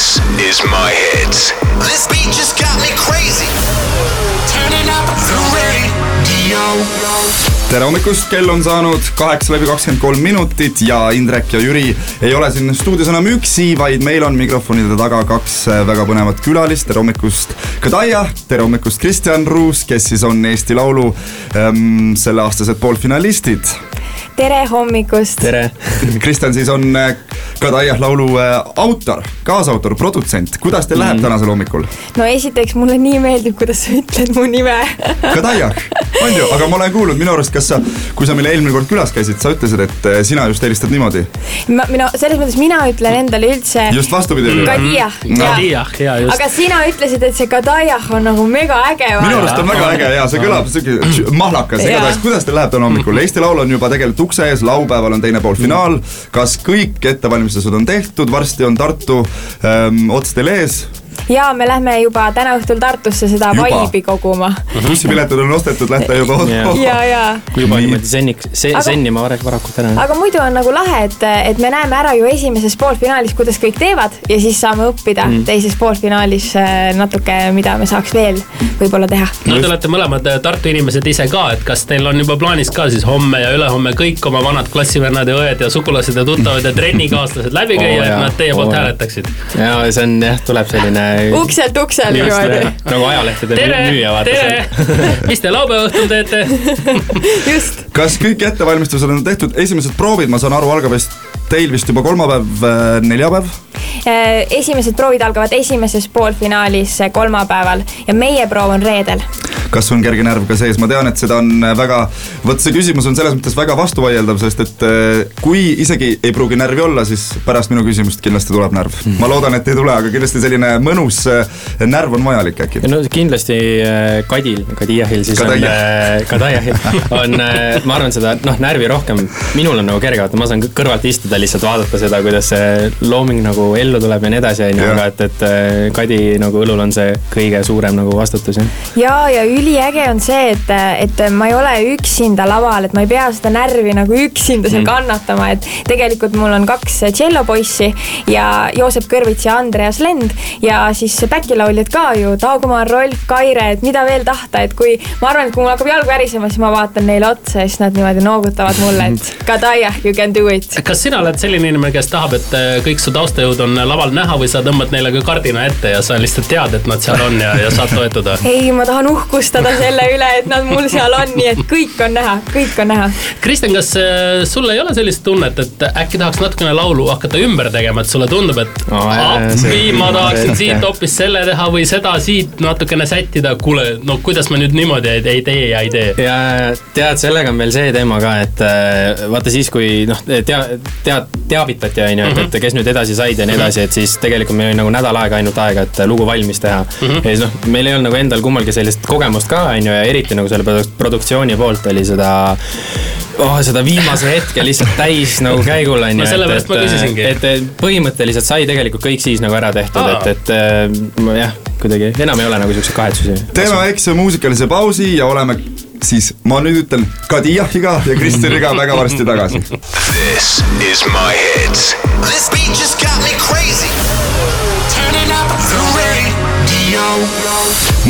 This is my hits. This beat just got me crazy. Turning up the radio. tere hommikust, kell on saanud kaheksa läbi kakskümmend kolm minutit ja Indrek ja Jüri ei ole siin stuudios enam üksi, vaid meil on mikrofonide taga kaks äh, väga põnevat külalist. tere hommikust, Kadaia, tere hommikust, Kristjan Ruus, kes siis on Eesti Laulu ähm, selleaastased poolfinalistid. Tere hommikust! tere! Kristjan siis on äh, Kadaia laulu äh, autor, kaasautor, produtsent. kuidas teil läheb mm. tänasel hommikul? no esiteks mulle nii meeldib, kuidas sa ütled mu nime Kadaia, on ju, aga ma olen kuulnud minu arust, kas sa, kui sa meil eelmine kord külas käisid, sa ütlesid, et äh, sina just helistad niimoodi. ma, no selles mõttes mina ütlen endale üldse. just vastupidi oli. Kadia no.. Kadiah, jaa just. aga sina ütlesid, et see Kadajah on nagu mega äge. minu arust on väga äge ja see kõlab siuke mahlakas, igatahes, kuidas teil läheb täna hommikul? Eesti Laul on juba tegelikult ukse ees, laupäeval on teine pool finaal. kas kõik ettevalmistused on tehtud, varsti on Tartu ähm, ots teil ees? Ja me lähme juba täna õhtul Tartusse seda vaibi koguma. bussipiletid on ostetud, lähte juba ja, ja. juba niimoodi senniks se,, sennima varakult ära. aga muidu on nagu lahe, et, et me näeme ära ju esimeses poolfinaalis, kuidas kõik teevad ja siis saame õppida mm. teises poolfinaalis äh, natuke, mida me saaks veel võib-olla teha. no te olete mõlemad äh, Tartu inimesed ise ka, et kas teil on juba plaanis ka siis homme ja ülehomme kõik oma vanad klassivennad ja õed ja sugulased ja tuttavad ja trennikaaslased läbi käia oh,, et nad teie poolt oh, hääletaksid? ja see on jah, tuleb selline ukselt uksele niimoodi. nagu ajalehtede müüja vaata. tere, mis te laupäeva õhtul teete just. kas kõik ettevalmistused on tehtud, esimesed proovid, ma saan aru, algab vist teil vist juba kolmapäev, neljapäev? Äh, esimesed proovid algavad esimeses poolfinaalis äh, kolmapäeval ja meie proov on reedel kas on kerge närv ka sees, ma tean, et seda on väga, vot see küsimus on selles mõttes väga vastuvaieldav, sest et kui isegi ei pruugi närvi olla, siis pärast minu küsimust kindlasti tuleb närv. ma loodan, et ei tule, aga kindlasti selline mõnus närv on vajalik äkki. no kindlasti Kadil, Kadijahil siis Kadajah. on, Kadajahil on, ma arvan, seda noh, närvi rohkem, minul on nagu kerge, vaata ma saan kõrvalt istuda lihtsalt vaadata seda, kuidas see looming nagu ellu tuleb ja nii edasi, on ju, aga et, et äh, Kadi nagu õlul on see kõige suurem nagu vastutus, jah. ja, ja üliäge on see, et, et ma ei ole üksinda laval, et ma ei pea seda närvi nagu üksinda seal mm. kannatama, et tegelikult mul on kaks tšellopoissi ja Joosep Kõrvits ja Andreas Lend ja siis backilauljad ka ju, Taagumaa, Rolf, Kaire, et mida veel tahta, et kui ma arvan, et kui mul hakkab jalg värisema, siis ma vaatan neile otsa ja siis nad niimoodi noogutavad mulle, et Kadaia, you can do it. kas sina oled selline inimene, kes tahab, et äh, kõik su taustajõud on laval näha või sa tõmbad neile ka kardina ette ja sa lihtsalt tead, et nad seal on ja, ja saad toetuda? ei, ma tahan uhkustada selle üle, et nad mul seal on, nii et kõik on näha, kõik on näha. Kristjan, kas äh, sul ei ole sellist tunnet, et äkki tahaks natukene laulu hakata ümber tegema, et sulle tundub, et oh, appi, ma tahaksin siit hoopis selle teha või seda siit natukene sättida, kuule, no kuidas ma nüüd niimoodi ei, ei tee ja ei tee? ja tead, sellega on veel see teema ka, et äh, vaata siis, kui noh, tea, tead, teavitati, on ju, et, et kes nüüd edasi said ja nii edasi, et siis tegelikult meil oli nagu nädal aega ainult aega, et lugu valmis teha mm. -hmm. ja siis noh, meil ei olnud nagu endal kummalgi sellist kogemust ka, on ju, ja eriti nagu selle produktsiooni poolt oli seda oh, seda viimase hetke lihtsalt täis nagu käigul on ju. sellepärast ma küsisingi. et, et põhimõtteliselt sai tegelikult kõik siis nagu ära tehtud, et, et äh, jah, kuidagi enam ei ole nagu siukseid kahetsusi. teeme väikse muusikalise pausi ja oleme siis ma nüüd ütlen Kadijahiga ja Kristjaniga väga varsti tagasi. This is my hits. This beat just got me crazy. Turning up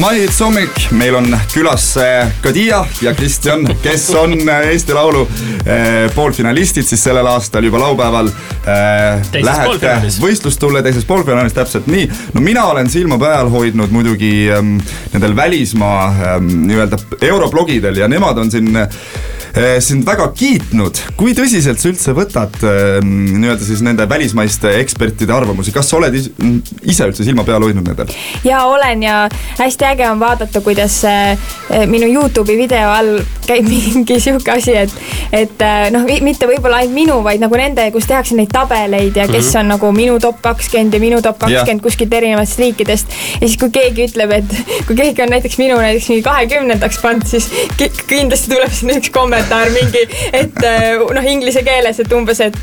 Maihits hommik, meil on külas Kadia ja Kristjan, kes on Eesti Laulu eh, poolfinalistid siis sellel aastal juba laupäeval. Lähete võistlustulle teises poolfinaalis, täpselt nii. no mina olen silma peal hoidnud muidugi ähm, nendel välismaa ähm, nii-öelda euroblogidel ja nemad on siin Eh, sind väga kiitnud. kui tõsiselt sa üldse võtad ehm, nii-öelda siis nende välismaiste ekspertide arvamusi, kas sa oled ise üldse silma peal hoidnud nendel? ja olen ja hästi äge on vaadata, kuidas eh, minu Youtube'i video all käib mingi sihuke asi, et, et eh, noh, mitte võib-olla ainult minu, vaid nagu nende, kus tehakse neid tabeleid ja kes mm -hmm. on nagu minu top kakskümmend ja minu top kakskümmend kuskilt erinevatest riikidest. ja siis, kui keegi ütleb, et kui keegi on näiteks minu näiteks mingi kahekümnendaks pannud, siis kindlasti tuleb sinna üks kommentaar kommentaar mingi, et äh, noh, inglise keeles, et umbes, et,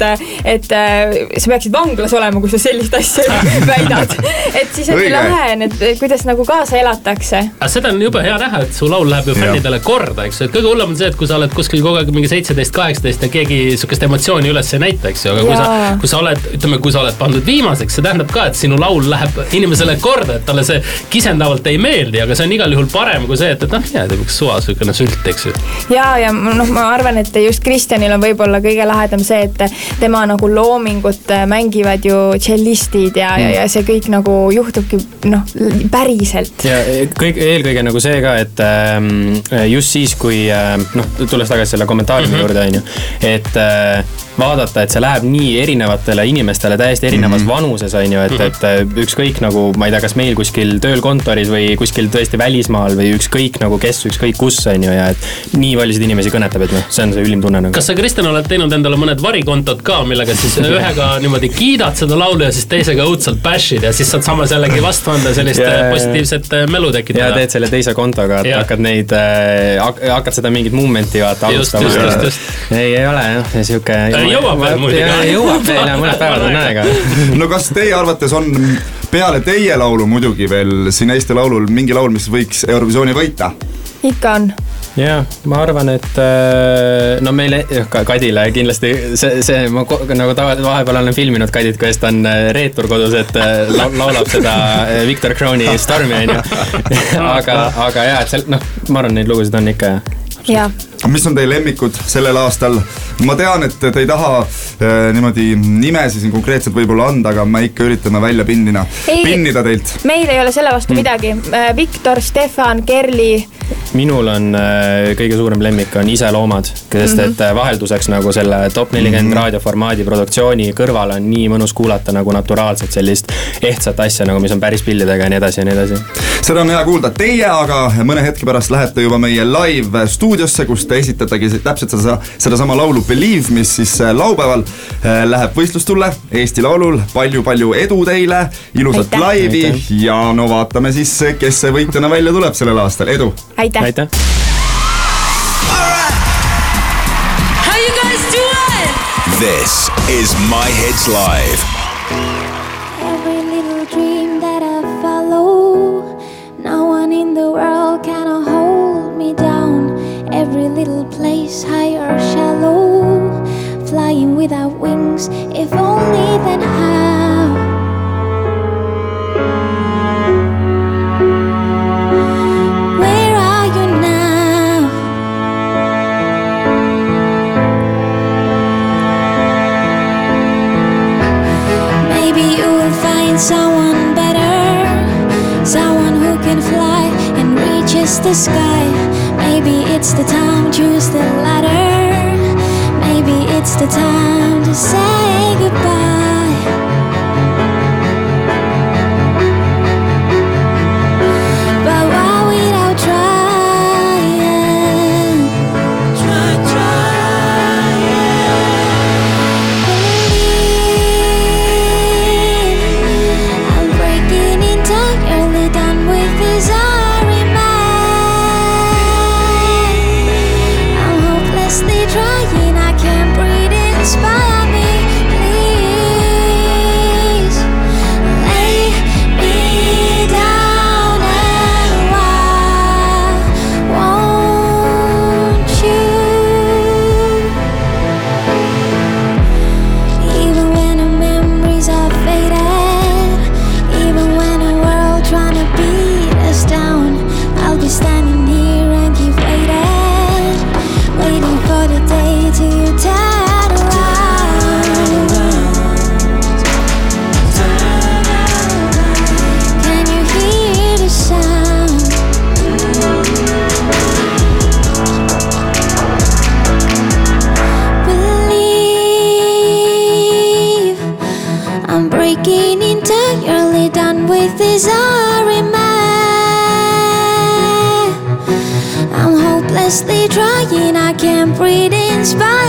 et äh, sa peaksid vanglas olema, kui sa sellist asja väidad. et siis oli lahe, et kuidas nagu kaasa elatakse. aga seda on jube hea näha, et su laul läheb ju fännidele korda, eks ju, et kõige hullem on see, et kui sa oled kuskil kogu aeg mingi seitseteist, kaheksateist ja keegi sihukest emotsiooni üles ei näita, eks ju, aga kui sa kui sa oled, ütleme, kui sa oled pandud viimaseks, see tähendab ka, et sinu laul läheb inimesele korda, et talle see kisendavalt ei meeldi, aga see on igal juhul parem kui see, et, et noh, jääd üks suva sihukene sült, eks ju. ja, ja noh, ma arvan, et just Kristjanil on võib-olla kõige lahedam see, et tema nagu loomingut äh, mängivad ju tšellistid ja, ja, ja see kõik nagu juhtubki noh, päriselt. ja kõik, eelkõige nagu see ka, et ähm, just siis, kui ähm, noh, tulles tagasi selle kommentaari mm -hmm. juurde, on ju, et äh, vaadata, et see läheb nii erinevatele inimestele täiesti erinevas mm -hmm. vanuses, on ju, et, et äh, ükskõik nagu ma ei tea, kas meil kuskil tööl kontoris või kuskil tõesti välismaal või ükskõik nagu kes, ükskõik kus, on ju, ja et nii paljusid inimesi kõnetab, et noh, see on see ülim tunne nagu. kas sa, Kristjan, oled teinud endale mõned varikontod ka, millega siis ühega niimoodi kiidad seda laulu ja siis teisega õudselt bash'id ja siis saad samas jällegi vastu anda sellist Ja, ja, ja. positiivset äh, melu ja tekitada. teed selle teise kontoga, et Jah. hakkad neid äh,, hakkad seda mingit movement'i vaata Just, alustama. just, just, just. ei, ei ole jah, sihuke. jõuab veel muidugi. jõuab veel ja mõned päevad on aega. no kas teie arvates on peale teie laulu muidugi veel siin Eesti Laulul mingi laul, mis võiks Eurovisiooni võita? ikka on. jah, ma arvan, et äh, no meile, ka Kadile kindlasti see, see ma nagu tavaliselt vahepeal olen filminud Kadit, kuidas ta on äh, reetur kodus, et äh, lau- laulab seda Victor Crowni Stormi onju. aga, aga ja, et seal noh, ma arvan, neid lugusid on ikka jah. ja, mis on teie lemmikud sellel aastal? ma tean, et te ei taha äh, niimoodi nimesid siin konkreetselt võib-olla anda, aga me ikka üritame välja pinnina, pinnida teilt. meil ei ole selle vastu mm. midagi. Viktor, Stefan, Kerli, minul on äh, kõige suurem lemmik on Iseloomad, sest et äh, vahelduseks nagu selle top nelikümmend raadioformaadi produktsiooni kõrval on nii mõnus kuulata nagu naturaalselt sellist ehtsat asja nagu, mis on päris pillidega ja nii edasi ja nii edasi. Seda on hea kuulda, teie aga mõne hetke pärast lähete juba meie live stuudiosse, kus te esitategi täpselt seda, sedasama laulu Believe, mis siis äh, laupäeval äh, läheb võistlustulle Eesti Laulul palju,. palju-palju edu teile, ilusat Aitäh. laivi ja no vaatame siis, kes see võitjana välja tuleb sellel aastal, edu aitäh, aitäh. How you guys doing? This is My Hits Live. Without wings, if only then how? Where are you now? Maybe you will find someone better, someone who can fly and reaches the sky. Maybe it's the time choose the ladder. Maybe it's the time to say goodbye. endlessly trying, I can't breathe in spite.